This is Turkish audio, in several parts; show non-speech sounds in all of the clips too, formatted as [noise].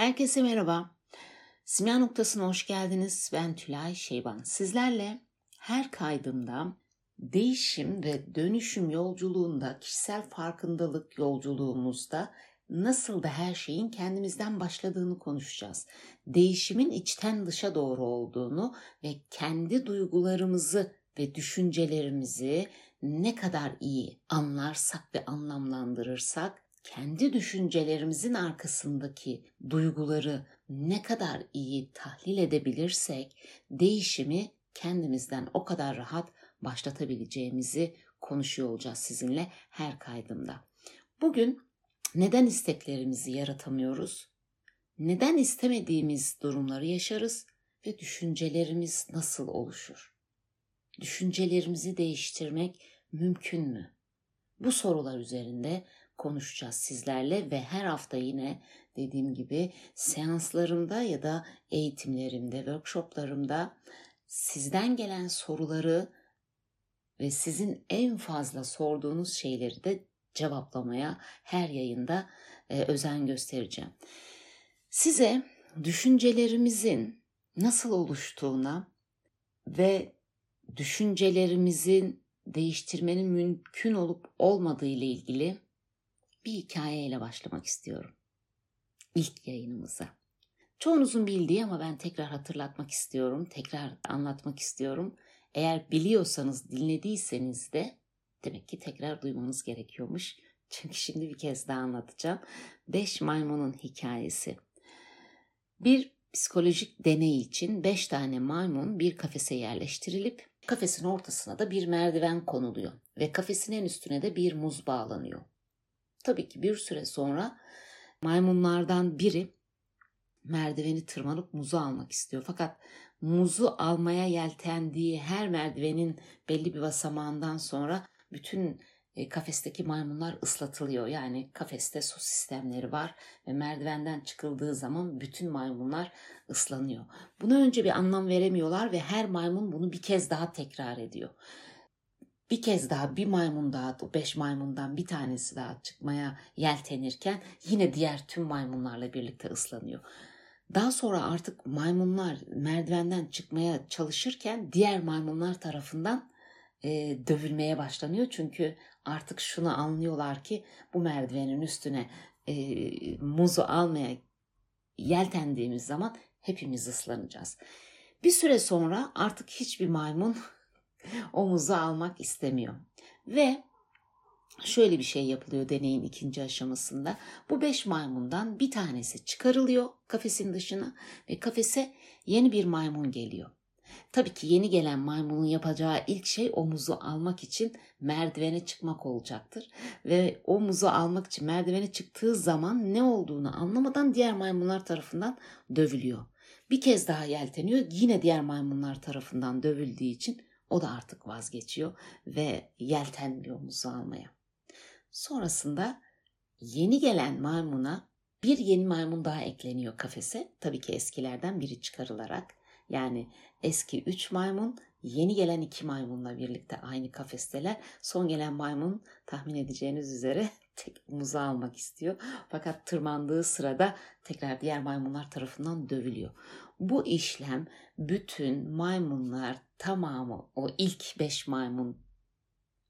Herkese merhaba. Simya noktasına hoş geldiniz. Ben Tülay Şeyban. Sizlerle her kaydımda değişim ve dönüşüm yolculuğunda, kişisel farkındalık yolculuğumuzda nasıl da her şeyin kendimizden başladığını konuşacağız. Değişimin içten dışa doğru olduğunu ve kendi duygularımızı ve düşüncelerimizi ne kadar iyi anlarsak ve anlamlandırırsak kendi düşüncelerimizin arkasındaki duyguları ne kadar iyi tahlil edebilirsek değişimi kendimizden o kadar rahat başlatabileceğimizi konuşuyor olacağız sizinle her kaydımda. Bugün neden isteklerimizi yaratamıyoruz? Neden istemediğimiz durumları yaşarız ve düşüncelerimiz nasıl oluşur? Düşüncelerimizi değiştirmek mümkün mü? Bu sorular üzerinde konuşacağız sizlerle ve her hafta yine dediğim gibi seanslarımda ya da eğitimlerimde, workshoplarımda sizden gelen soruları ve sizin en fazla sorduğunuz şeyleri de cevaplamaya her yayında e, özen göstereceğim. Size düşüncelerimizin nasıl oluştuğuna ve düşüncelerimizin değiştirmenin mümkün olup olmadığı ile ilgili bir hikayeyle başlamak istiyorum. İlk yayınımıza. Çoğunuzun bildiği ama ben tekrar hatırlatmak istiyorum, tekrar anlatmak istiyorum. Eğer biliyorsanız, dinlediyseniz de demek ki tekrar duymanız gerekiyormuş. Çünkü şimdi bir kez daha anlatacağım. Beş maymunun hikayesi. Bir psikolojik deney için beş tane maymun bir kafese yerleştirilip kafesin ortasına da bir merdiven konuluyor ve kafesin en üstüne de bir muz bağlanıyor. Tabii ki bir süre sonra maymunlardan biri merdiveni tırmanıp muzu almak istiyor. Fakat muzu almaya yeltendiği her merdivenin belli bir basamağından sonra bütün e, kafesteki maymunlar ıslatılıyor. Yani kafeste su sistemleri var ve merdivenden çıkıldığı zaman bütün maymunlar ıslanıyor. Buna önce bir anlam veremiyorlar ve her maymun bunu bir kez daha tekrar ediyor bir kez daha bir maymun daha o beş maymundan bir tanesi daha çıkmaya yeltenirken yine diğer tüm maymunlarla birlikte ıslanıyor. Daha sonra artık maymunlar merdivenden çıkmaya çalışırken diğer maymunlar tarafından e, dövülmeye başlanıyor. Çünkü artık şunu anlıyorlar ki bu merdivenin üstüne e, muzu almaya yeltendiğimiz zaman hepimiz ıslanacağız. Bir süre sonra artık hiçbir maymun omuza almak istemiyor. Ve şöyle bir şey yapılıyor deneyin ikinci aşamasında. Bu beş maymundan bir tanesi çıkarılıyor kafesin dışına ve kafese yeni bir maymun geliyor. Tabii ki yeni gelen maymunun yapacağı ilk şey omuzu almak için merdivene çıkmak olacaktır. Ve omuzu almak için merdivene çıktığı zaman ne olduğunu anlamadan diğer maymunlar tarafından dövülüyor. Bir kez daha yelteniyor yine diğer maymunlar tarafından dövüldüğü için o da artık vazgeçiyor ve yeltenmiyor muzu almaya. Sonrasında yeni gelen maymuna bir yeni maymun daha ekleniyor kafese. Tabii ki eskilerden biri çıkarılarak. Yani eski 3 maymun yeni gelen 2 maymunla birlikte aynı kafesteler. Son gelen maymun tahmin edeceğiniz üzere [laughs] tek muzu almak istiyor. Fakat tırmandığı sırada tekrar diğer maymunlar tarafından dövülüyor. Bu işlem bütün maymunlar tamamı o ilk beş maymun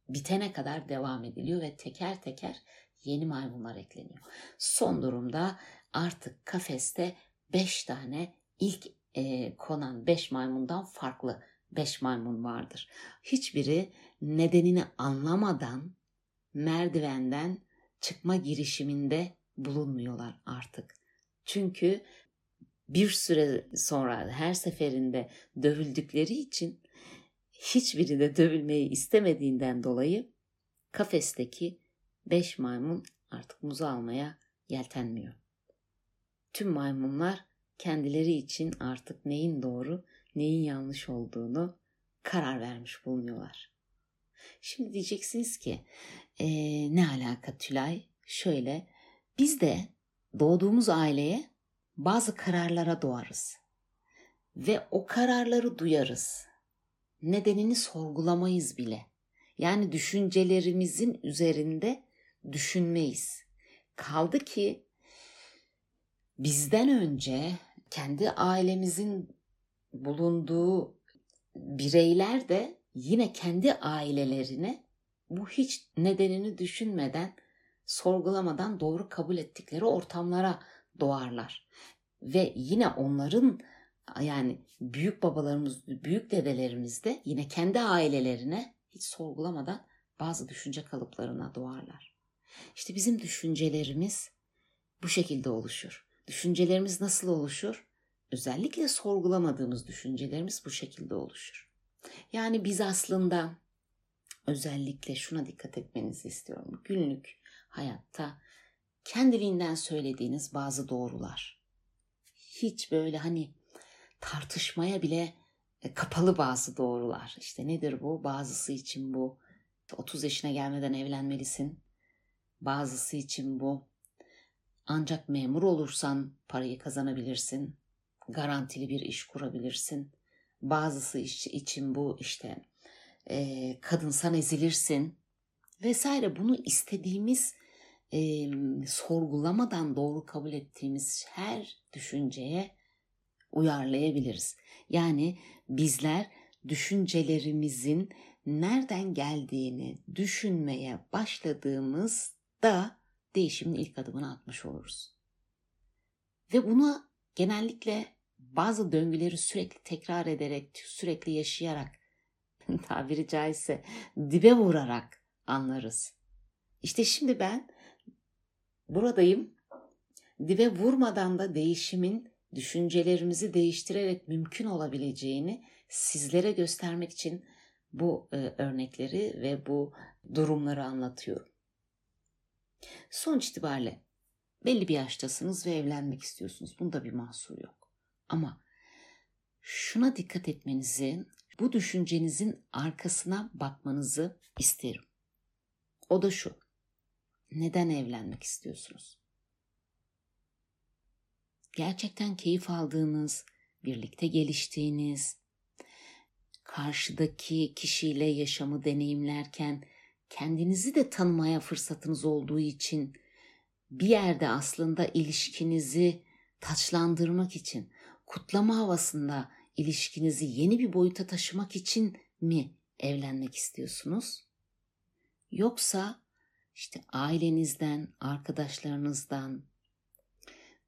bitene kadar devam ediliyor ve teker teker yeni maymunlar ekleniyor. Son durumda artık kafeste beş tane ilk e, konan beş maymundan farklı beş maymun vardır. Hiçbiri nedenini anlamadan merdivenden çıkma girişiminde bulunmuyorlar artık. Çünkü bir süre sonra her seferinde dövüldükleri için hiçbiri de dövülmeyi istemediğinden dolayı kafesteki beş maymun artık muzu almaya yeltenmiyor. Tüm maymunlar kendileri için artık neyin doğru, neyin yanlış olduğunu karar vermiş bulunuyorlar. Şimdi diyeceksiniz ki ee, ne alaka Tülay? Şöyle biz de doğduğumuz aileye bazı kararlara doğarız ve o kararları duyarız. Nedenini sorgulamayız bile. Yani düşüncelerimizin üzerinde düşünmeyiz. Kaldı ki bizden önce kendi ailemizin bulunduğu bireyler de yine kendi ailelerine bu hiç nedenini düşünmeden, sorgulamadan doğru kabul ettikleri ortamlara doğarlar. Ve yine onların yani büyük babalarımız, büyük dedelerimiz de yine kendi ailelerine hiç sorgulamadan bazı düşünce kalıplarına doğarlar. İşte bizim düşüncelerimiz bu şekilde oluşur. Düşüncelerimiz nasıl oluşur? Özellikle sorgulamadığımız düşüncelerimiz bu şekilde oluşur. Yani biz aslında özellikle şuna dikkat etmenizi istiyorum. Günlük hayatta kendiliğinden söylediğiniz bazı doğrular. Hiç böyle hani tartışmaya bile e, kapalı bazı doğrular. İşte nedir bu? Bazısı için bu 30 yaşına gelmeden evlenmelisin. Bazısı için bu ancak memur olursan parayı kazanabilirsin. Garantili bir iş kurabilirsin. Bazısı için bu işte e, kadınsan ezilirsin vesaire. Bunu istediğimiz e, sorgulamadan doğru kabul ettiğimiz her düşünceye uyarlayabiliriz. Yani bizler düşüncelerimizin nereden geldiğini düşünmeye başladığımızda değişimin ilk adımını atmış oluruz. Ve buna genellikle bazı döngüleri sürekli tekrar ederek, sürekli yaşayarak, [laughs] tabiri caizse dibe vurarak anlarız. İşte şimdi ben buradayım. Dibe vurmadan da değişimin düşüncelerimizi değiştirerek mümkün olabileceğini sizlere göstermek için bu e, örnekleri ve bu durumları anlatıyorum. Sonuç itibariyle belli bir yaştasınız ve evlenmek istiyorsunuz. Bunda bir mahsur yok. Ama şuna dikkat etmenizi, bu düşüncenizin arkasına bakmanızı isterim. O da şu. Neden evlenmek istiyorsunuz? Gerçekten keyif aldığınız, birlikte geliştiğiniz, karşıdaki kişiyle yaşamı deneyimlerken kendinizi de tanımaya fırsatınız olduğu için bir yerde aslında ilişkinizi taçlandırmak için, kutlama havasında ilişkinizi yeni bir boyuta taşımak için mi evlenmek istiyorsunuz? Yoksa işte ailenizden, arkadaşlarınızdan,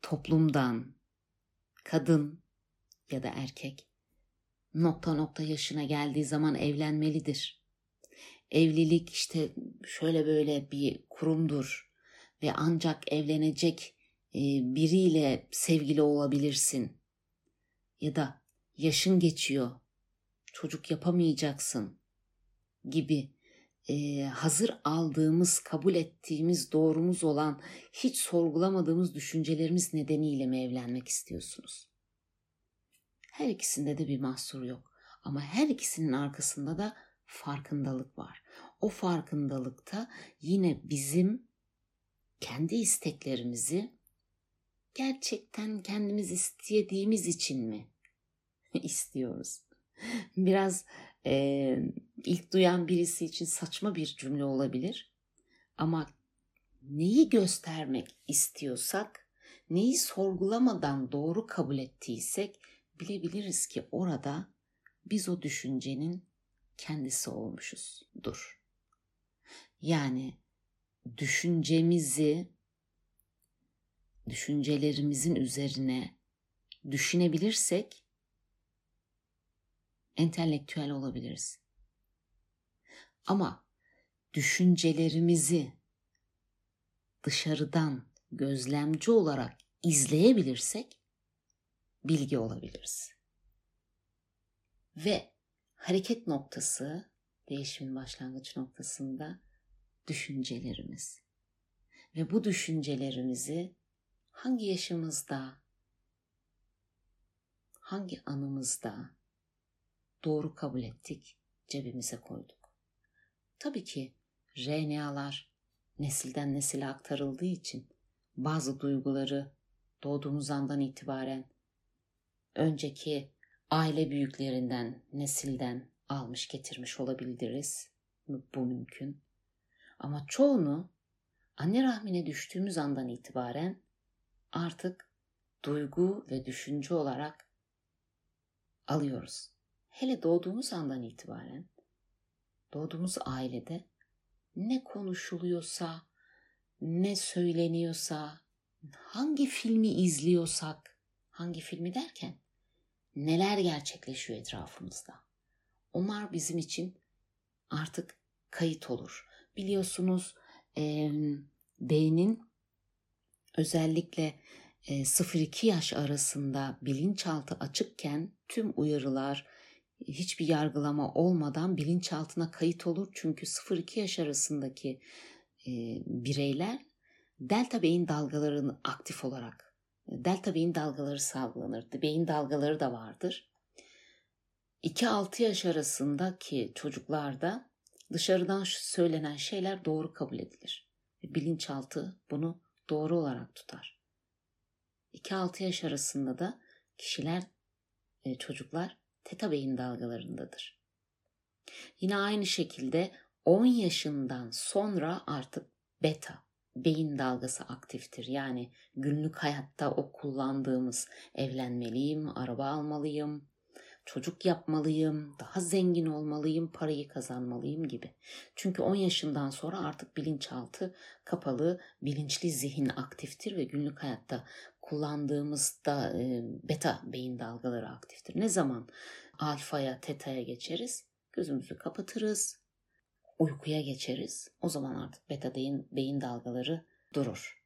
toplumdan, kadın ya da erkek nokta nokta yaşına geldiği zaman evlenmelidir evlilik işte şöyle böyle bir kurumdur ve ancak evlenecek e, biriyle sevgili olabilirsin. Ya da yaşın geçiyor, çocuk yapamayacaksın gibi e, hazır aldığımız, kabul ettiğimiz, doğrumuz olan, hiç sorgulamadığımız düşüncelerimiz nedeniyle mi evlenmek istiyorsunuz? Her ikisinde de bir mahsur yok. Ama her ikisinin arkasında da farkındalık var. O farkındalıkta yine bizim kendi isteklerimizi gerçekten kendimiz istediğimiz için mi [laughs] istiyoruz? Biraz e, ilk duyan birisi için saçma bir cümle olabilir ama neyi göstermek istiyorsak, neyi sorgulamadan doğru kabul ettiysek bilebiliriz ki orada biz o düşüncenin kendisi olmuşuzdur. Yani düşüncemizi düşüncelerimizin üzerine düşünebilirsek entelektüel olabiliriz. Ama düşüncelerimizi dışarıdan gözlemci olarak izleyebilirsek bilgi olabiliriz. Ve hareket noktası, değişimin başlangıç noktasında düşüncelerimiz. Ve bu düşüncelerimizi hangi yaşımızda, hangi anımızda doğru kabul ettik, cebimize koyduk. Tabii ki RNA'lar nesilden nesile aktarıldığı için bazı duyguları doğduğumuz andan itibaren önceki aile büyüklerinden, nesilden almış getirmiş olabiliriz. Bu mümkün. Ama çoğunu anne rahmine düştüğümüz andan itibaren artık duygu ve düşünce olarak alıyoruz. Hele doğduğumuz andan itibaren doğduğumuz ailede ne konuşuluyorsa, ne söyleniyorsa, hangi filmi izliyorsak, hangi filmi derken neler gerçekleşiyor etrafımızda. Onlar bizim için artık kayıt olur. Biliyorsunuz e, beynin özellikle e, 0-2 yaş arasında bilinçaltı açıkken tüm uyarılar hiçbir yargılama olmadan bilinçaltına kayıt olur. Çünkü 0-2 yaş arasındaki e, bireyler delta beyin dalgalarını aktif olarak delta beyin dalgaları salgılanır. Beyin dalgaları da vardır. 2-6 yaş arasındaki çocuklarda dışarıdan söylenen şeyler doğru kabul edilir. Bilinçaltı bunu doğru olarak tutar. 2-6 yaş arasında da kişiler, e, çocuklar teta beyin dalgalarındadır. Yine aynı şekilde 10 yaşından sonra artık beta beyin dalgası aktiftir. Yani günlük hayatta o kullandığımız evlenmeliyim, araba almalıyım, çocuk yapmalıyım, daha zengin olmalıyım, parayı kazanmalıyım gibi. Çünkü 10 yaşından sonra artık bilinçaltı kapalı, bilinçli zihin aktiftir ve günlük hayatta kullandığımızda e, beta beyin dalgaları aktiftir. Ne zaman alfaya, teta'ya geçeriz? Gözümüzü kapatırız, uykuya geçeriz. O zaman artık beta beyin, beyin dalgaları durur.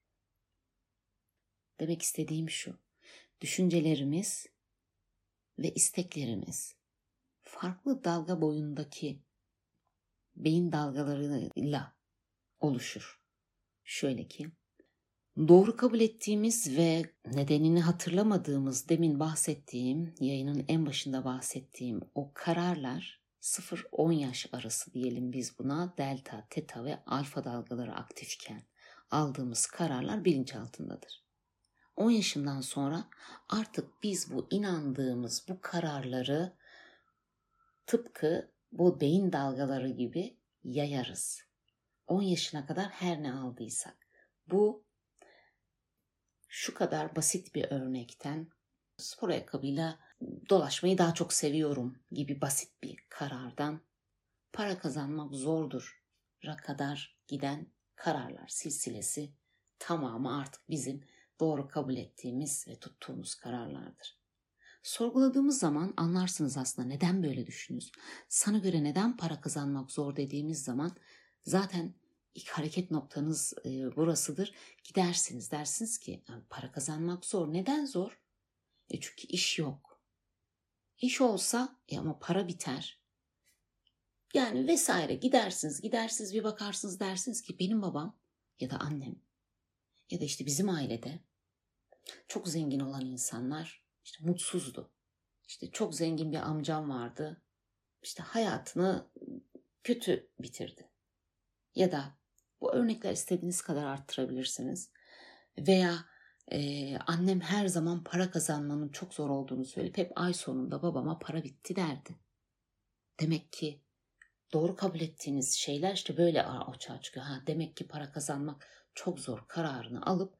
Demek istediğim şu. Düşüncelerimiz ve isteklerimiz farklı dalga boyundaki beyin dalgalarıyla oluşur. Şöyle ki doğru kabul ettiğimiz ve nedenini hatırlamadığımız demin bahsettiğim yayının en başında bahsettiğim o kararlar 0-10 yaş arası diyelim biz buna delta, teta ve alfa dalgaları aktifken aldığımız kararlar bilinçaltındadır. 10 yaşından sonra artık biz bu inandığımız bu kararları tıpkı bu beyin dalgaları gibi yayarız. 10 yaşına kadar her ne aldıysak. Bu şu kadar basit bir örnekten spor ayakkabıyla dolaşmayı daha çok seviyorum gibi basit bir karardan para kazanmak zordur ra kadar giden kararlar silsilesi tamamı artık bizim doğru kabul ettiğimiz ve tuttuğumuz kararlardır. Sorguladığımız zaman anlarsınız aslında neden böyle düşünüyoruz. Sana göre neden para kazanmak zor dediğimiz zaman zaten ilk hareket noktanız e, burasıdır. Gidersiniz dersiniz ki para kazanmak zor. Neden zor? E çünkü iş yok. İş olsa e ama para biter. Yani vesaire gidersiniz gidersiniz bir bakarsınız dersiniz ki benim babam ya da annem ya da işte bizim ailede çok zengin olan insanlar işte mutsuzdu. İşte çok zengin bir amcam vardı. İşte hayatını kötü bitirdi. Ya da bu örnekler istediğiniz kadar arttırabilirsiniz. Veya ee, annem her zaman para kazanmanın çok zor olduğunu söyleyip hep ay sonunda babama para bitti derdi. Demek ki doğru kabul ettiğiniz şeyler işte böyle açığa çıkıyor. Ha, demek ki para kazanmak çok zor kararını alıp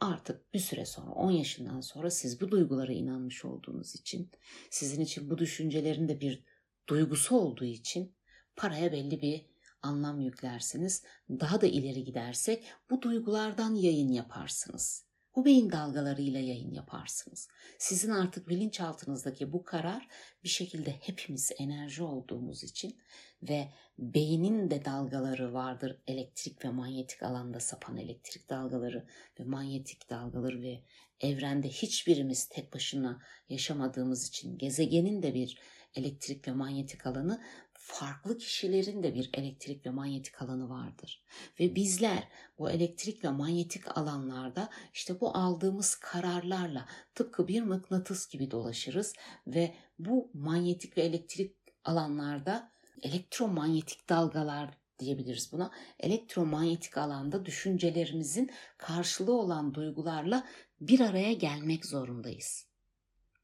artık bir süre sonra 10 yaşından sonra siz bu duygulara inanmış olduğunuz için sizin için bu düşüncelerin de bir duygusu olduğu için paraya belli bir anlam yüklersiniz. Daha da ileri gidersek bu duygulardan yayın yaparsınız. Bu beyin dalgalarıyla yayın yaparsınız. Sizin artık bilinçaltınızdaki bu karar bir şekilde hepimiz enerji olduğumuz için ve beynin de dalgaları vardır. Elektrik ve manyetik alanda sapan elektrik dalgaları ve manyetik dalgaları ve evrende hiçbirimiz tek başına yaşamadığımız için gezegenin de bir elektrik ve manyetik alanı farklı kişilerin de bir elektrik ve manyetik alanı vardır. Ve bizler bu elektrik ve manyetik alanlarda işte bu aldığımız kararlarla tıpkı bir mıknatıs gibi dolaşırız ve bu manyetik ve elektrik alanlarda elektromanyetik dalgalar diyebiliriz buna. Elektromanyetik alanda düşüncelerimizin karşılığı olan duygularla bir araya gelmek zorundayız.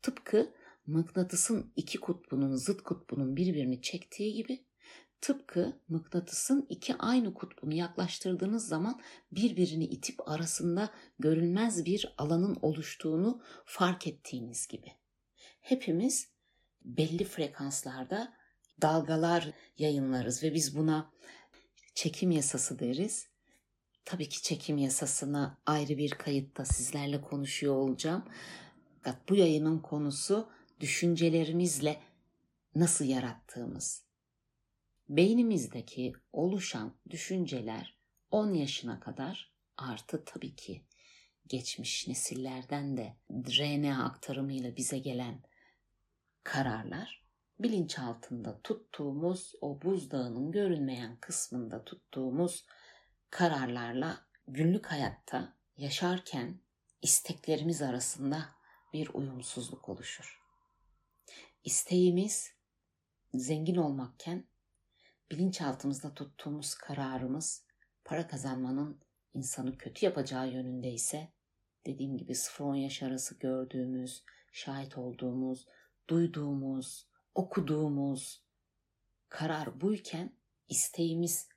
Tıpkı mıknatısın iki kutbunun, zıt kutbunun birbirini çektiği gibi Tıpkı mıknatısın iki aynı kutbunu yaklaştırdığınız zaman birbirini itip arasında görünmez bir alanın oluştuğunu fark ettiğiniz gibi. Hepimiz belli frekanslarda dalgalar yayınlarız ve biz buna çekim yasası deriz. Tabii ki çekim yasasına ayrı bir kayıtta sizlerle konuşuyor olacağım. Fakat bu yayının konusu düşüncelerimizle nasıl yarattığımız. Beynimizdeki oluşan düşünceler 10 yaşına kadar artı tabii ki geçmiş nesillerden de RNA aktarımıyla bize gelen kararlar bilinçaltında tuttuğumuz o buzdağının görünmeyen kısmında tuttuğumuz kararlarla günlük hayatta yaşarken isteklerimiz arasında bir uyumsuzluk oluşur. İsteğimiz zengin olmakken bilinçaltımızda tuttuğumuz kararımız para kazanmanın insanı kötü yapacağı yönünde ise dediğim gibi 0-10 yaş arası gördüğümüz, şahit olduğumuz, duyduğumuz, okuduğumuz karar buyken isteğimiz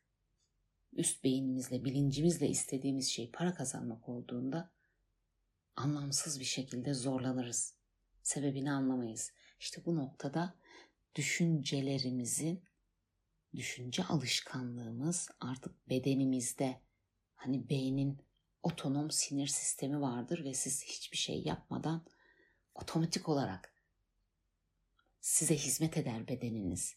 üst beynimizle, bilincimizle istediğimiz şey para kazanmak olduğunda anlamsız bir şekilde zorlanırız. Sebebini anlamayız. İşte bu noktada düşüncelerimizin, düşünce alışkanlığımız artık bedenimizde hani beynin otonom sinir sistemi vardır ve siz hiçbir şey yapmadan otomatik olarak size hizmet eder bedeniniz.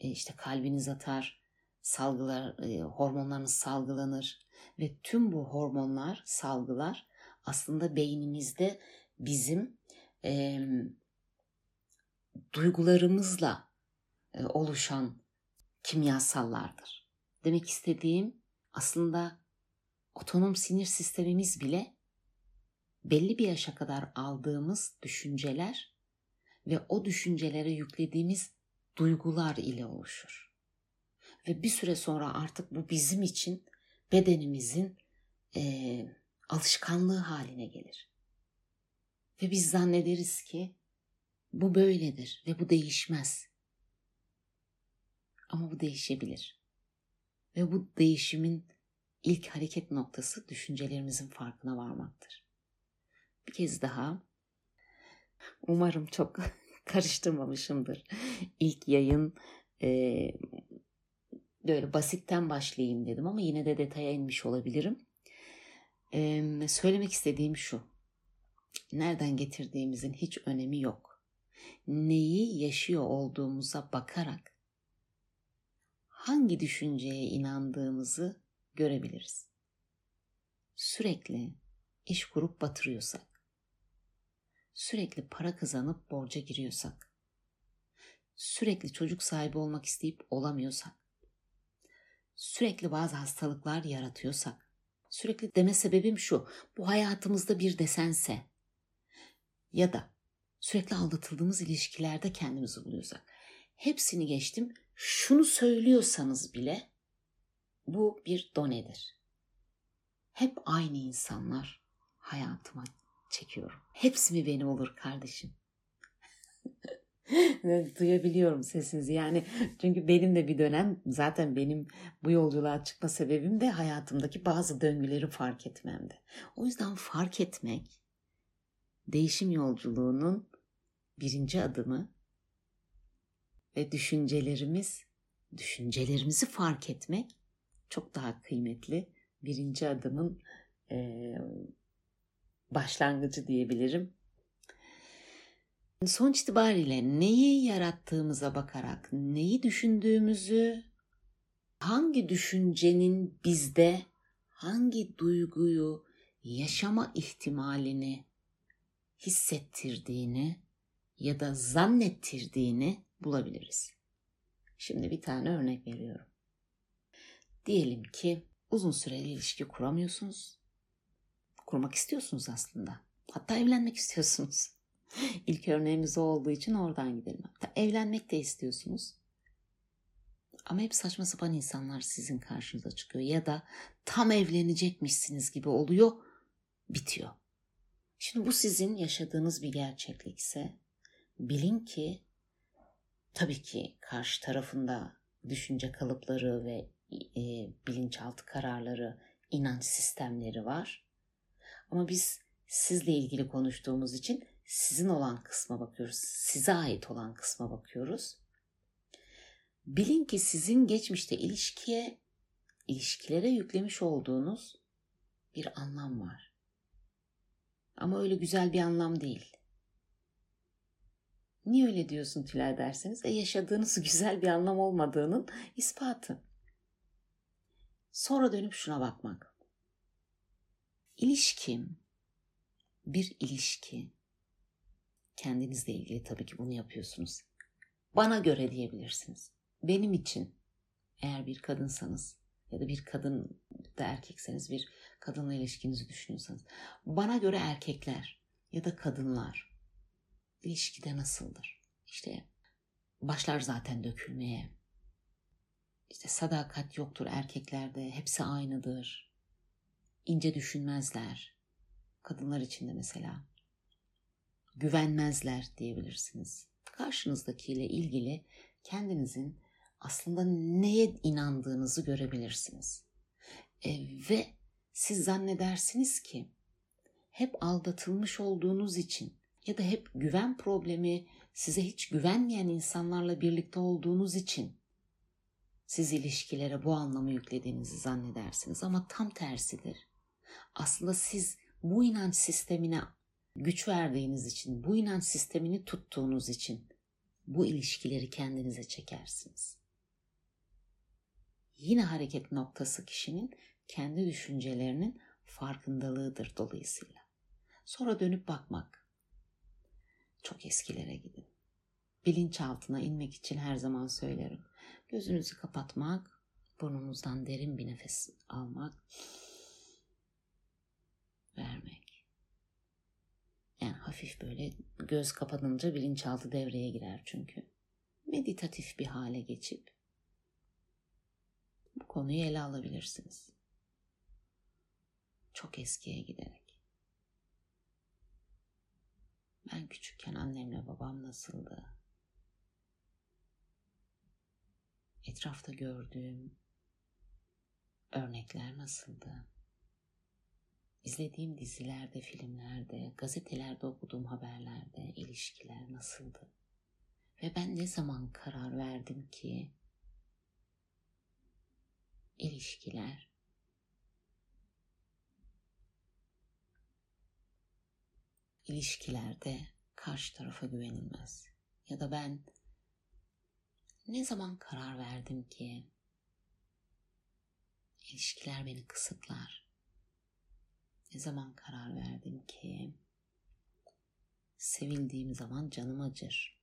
E işte kalbiniz atar, salgılar, e, hormonlarınız salgılanır ve tüm bu hormonlar, salgılar aslında beynimizde bizim e, duygularımızla e, oluşan kimyasallardır. Demek istediğim aslında otonom sinir sistemimiz bile belli bir yaşa kadar aldığımız düşünceler ve o düşüncelere yüklediğimiz duygular ile oluşur. Ve bir süre sonra artık bu bizim için bedenimizin e, alışkanlığı haline gelir. Ve biz zannederiz ki bu böyledir ve bu değişmez. Ama bu değişebilir. Ve bu değişimin ilk hareket noktası düşüncelerimizin farkına varmaktır. Bir kez daha umarım çok [laughs] karıştırmamışımdır. İlk yayın e, böyle basitten başlayayım dedim ama yine de detaya inmiş olabilirim. E, söylemek istediğim şu. Nereden getirdiğimizin hiç önemi yok. Neyi yaşıyor olduğumuza bakarak hangi düşünceye inandığımızı görebiliriz. Sürekli iş kurup batırıyorsak, sürekli para kazanıp borca giriyorsak, sürekli çocuk sahibi olmak isteyip olamıyorsak, sürekli bazı hastalıklar yaratıyorsak, sürekli deme sebebim şu, bu hayatımızda bir desense ya da sürekli aldatıldığımız ilişkilerde kendimizi buluyorsak, hepsini geçtim, şunu söylüyorsanız bile bu bir donedir. Hep aynı insanlar hayatıma çekiyorum. Hepsi mi beni olur kardeşim? [laughs] Duyabiliyorum sesinizi yani çünkü benim de bir dönem zaten benim bu yolculuğa çıkma sebebim de hayatımdaki bazı döngüleri fark etmemdi. O yüzden fark etmek değişim yolculuğunun birinci adımı ve düşüncelerimiz, düşüncelerimizi fark etmek çok daha kıymetli. Birinci adımın e, başlangıcı diyebilirim. Sonuç itibariyle neyi yarattığımıza bakarak, neyi düşündüğümüzü, hangi düşüncenin bizde hangi duyguyu yaşama ihtimalini hissettirdiğini ya da zannettirdiğini bulabiliriz. Şimdi bir tane örnek veriyorum. Diyelim ki uzun süreli ilişki kuramıyorsunuz. Kurmak istiyorsunuz aslında. Hatta evlenmek [laughs] istiyorsunuz. İlk örneğimiz o olduğu için oradan gidelim. Hatta evlenmek de istiyorsunuz. Ama hep saçma sapan insanlar sizin karşınıza çıkıyor. Ya da tam evlenecekmişsiniz gibi oluyor, bitiyor. Şimdi bu sizin yaşadığınız bir gerçeklikse bilin ki tabii ki karşı tarafında düşünce kalıpları ve e, bilinçaltı kararları, inanç sistemleri var. Ama biz sizle ilgili konuştuğumuz için sizin olan kısma bakıyoruz. Size ait olan kısma bakıyoruz. Bilin ki sizin geçmişte ilişkiye, ilişkilere yüklemiş olduğunuz bir anlam var. Ama öyle güzel bir anlam değil. Niye öyle diyorsun Tülay derseniz? E yaşadığınız [laughs] güzel bir anlam olmadığının ispatı. Sonra dönüp şuna bakmak. İlişkim bir ilişki. Kendinizle ilgili tabii ki bunu yapıyorsunuz. Bana göre diyebilirsiniz. Benim için eğer bir kadınsanız ya da bir kadın da erkekseniz bir kadınla ilişkinizi düşünüyorsanız bana göre erkekler ya da kadınlar ilişkide nasıldır? İşte başlar zaten dökülmeye. İşte sadakat yoktur erkeklerde. Hepsi aynıdır. İnce düşünmezler. Kadınlar için de mesela. Güvenmezler diyebilirsiniz. Karşınızdakiyle ilgili kendinizin aslında neye inandığınızı görebilirsiniz. E, ve siz zannedersiniz ki hep aldatılmış olduğunuz için ya da hep güven problemi size hiç güvenmeyen insanlarla birlikte olduğunuz için siz ilişkilere bu anlamı yüklediğinizi zannedersiniz ama tam tersidir. Aslında siz bu inanç sistemine güç verdiğiniz için, bu inanç sistemini tuttuğunuz için bu ilişkileri kendinize çekersiniz. Yine hareket noktası kişinin kendi düşüncelerinin farkındalığıdır dolayısıyla. Sonra dönüp bakmak. Çok eskilere gidin. Bilinçaltına inmek için her zaman söylerim. Gözünüzü kapatmak, burnunuzdan derin bir nefes almak, vermek. Yani hafif böyle göz kapanınca bilinçaltı devreye girer çünkü. Meditatif bir hale geçip bu konuyu ele alabilirsiniz. Çok eskiye giderek. Ben küçükken annemle babam nasıldı? Etrafta gördüğüm örnekler nasıldı? İzlediğim dizilerde, filmlerde, gazetelerde okuduğum haberlerde ilişkiler nasıldı? Ve ben ne zaman karar verdim ki ilişkiler ilişkilerde karşı tarafa güvenilmez. Ya da ben ne zaman karar verdim ki ilişkiler beni kısıtlar? Ne zaman karar verdim ki sevildiğim zaman canım acır?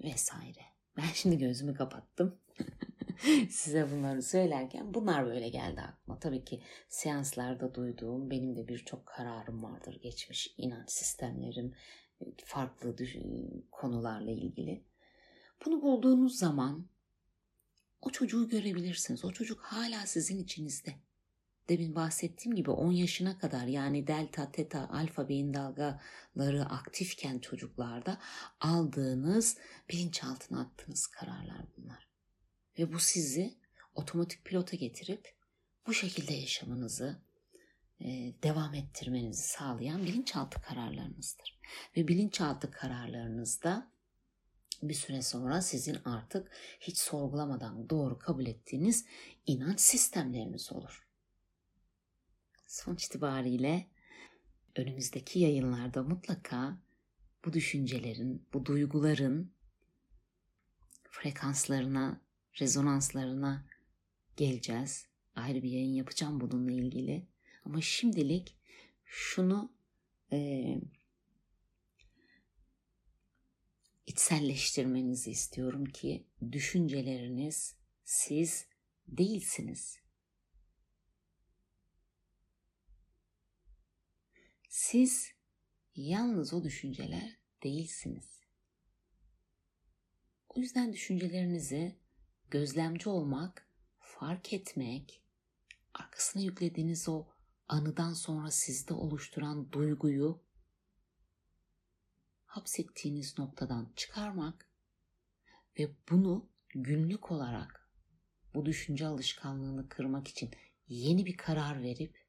Vesaire. Ben şimdi gözümü kapattım. [laughs] [laughs] Size bunları söylerken bunlar böyle geldi aklıma. Tabii ki seanslarda duyduğum benim de birçok kararım vardır. Geçmiş inanç sistemlerim, farklı konularla ilgili. Bunu bulduğunuz zaman o çocuğu görebilirsiniz. O çocuk hala sizin içinizde. Demin bahsettiğim gibi 10 yaşına kadar yani delta, teta, alfa beyin dalgaları aktifken çocuklarda aldığınız bilinçaltına attığınız kararlar bunlar. Ve bu sizi otomatik pilota getirip bu şekilde yaşamınızı e, devam ettirmenizi sağlayan bilinçaltı kararlarınızdır. Ve bilinçaltı kararlarınızda bir süre sonra sizin artık hiç sorgulamadan doğru kabul ettiğiniz inanç sistemleriniz olur. Sonuç itibariyle önümüzdeki yayınlarda mutlaka bu düşüncelerin, bu duyguların frekanslarına, rezonanslarına geleceğiz. Ayrı bir yayın yapacağım bununla ilgili. Ama şimdilik şunu e, içselleştirmenizi istiyorum ki düşünceleriniz siz değilsiniz. Siz yalnız o düşünceler değilsiniz. O yüzden düşüncelerinizi gözlemci olmak, fark etmek, arkasına yüklediğiniz o anıdan sonra sizde oluşturan duyguyu hapsettiğiniz noktadan çıkarmak ve bunu günlük olarak bu düşünce alışkanlığını kırmak için yeni bir karar verip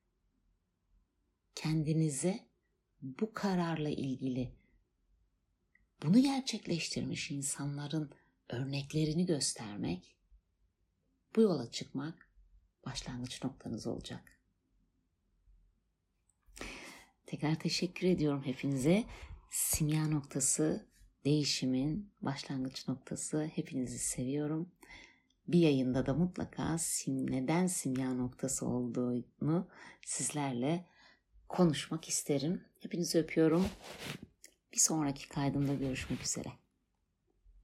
kendinize bu kararla ilgili bunu gerçekleştirmiş insanların örneklerini göstermek, bu yola çıkmak başlangıç noktanız olacak. Tekrar teşekkür ediyorum hepinize. Simya noktası değişimin başlangıç noktası. Hepinizi seviyorum. Bir yayında da mutlaka sim, neden simya noktası olduğunu sizlerle konuşmak isterim. Hepinizi öpüyorum. Bir sonraki kaydımda görüşmek üzere.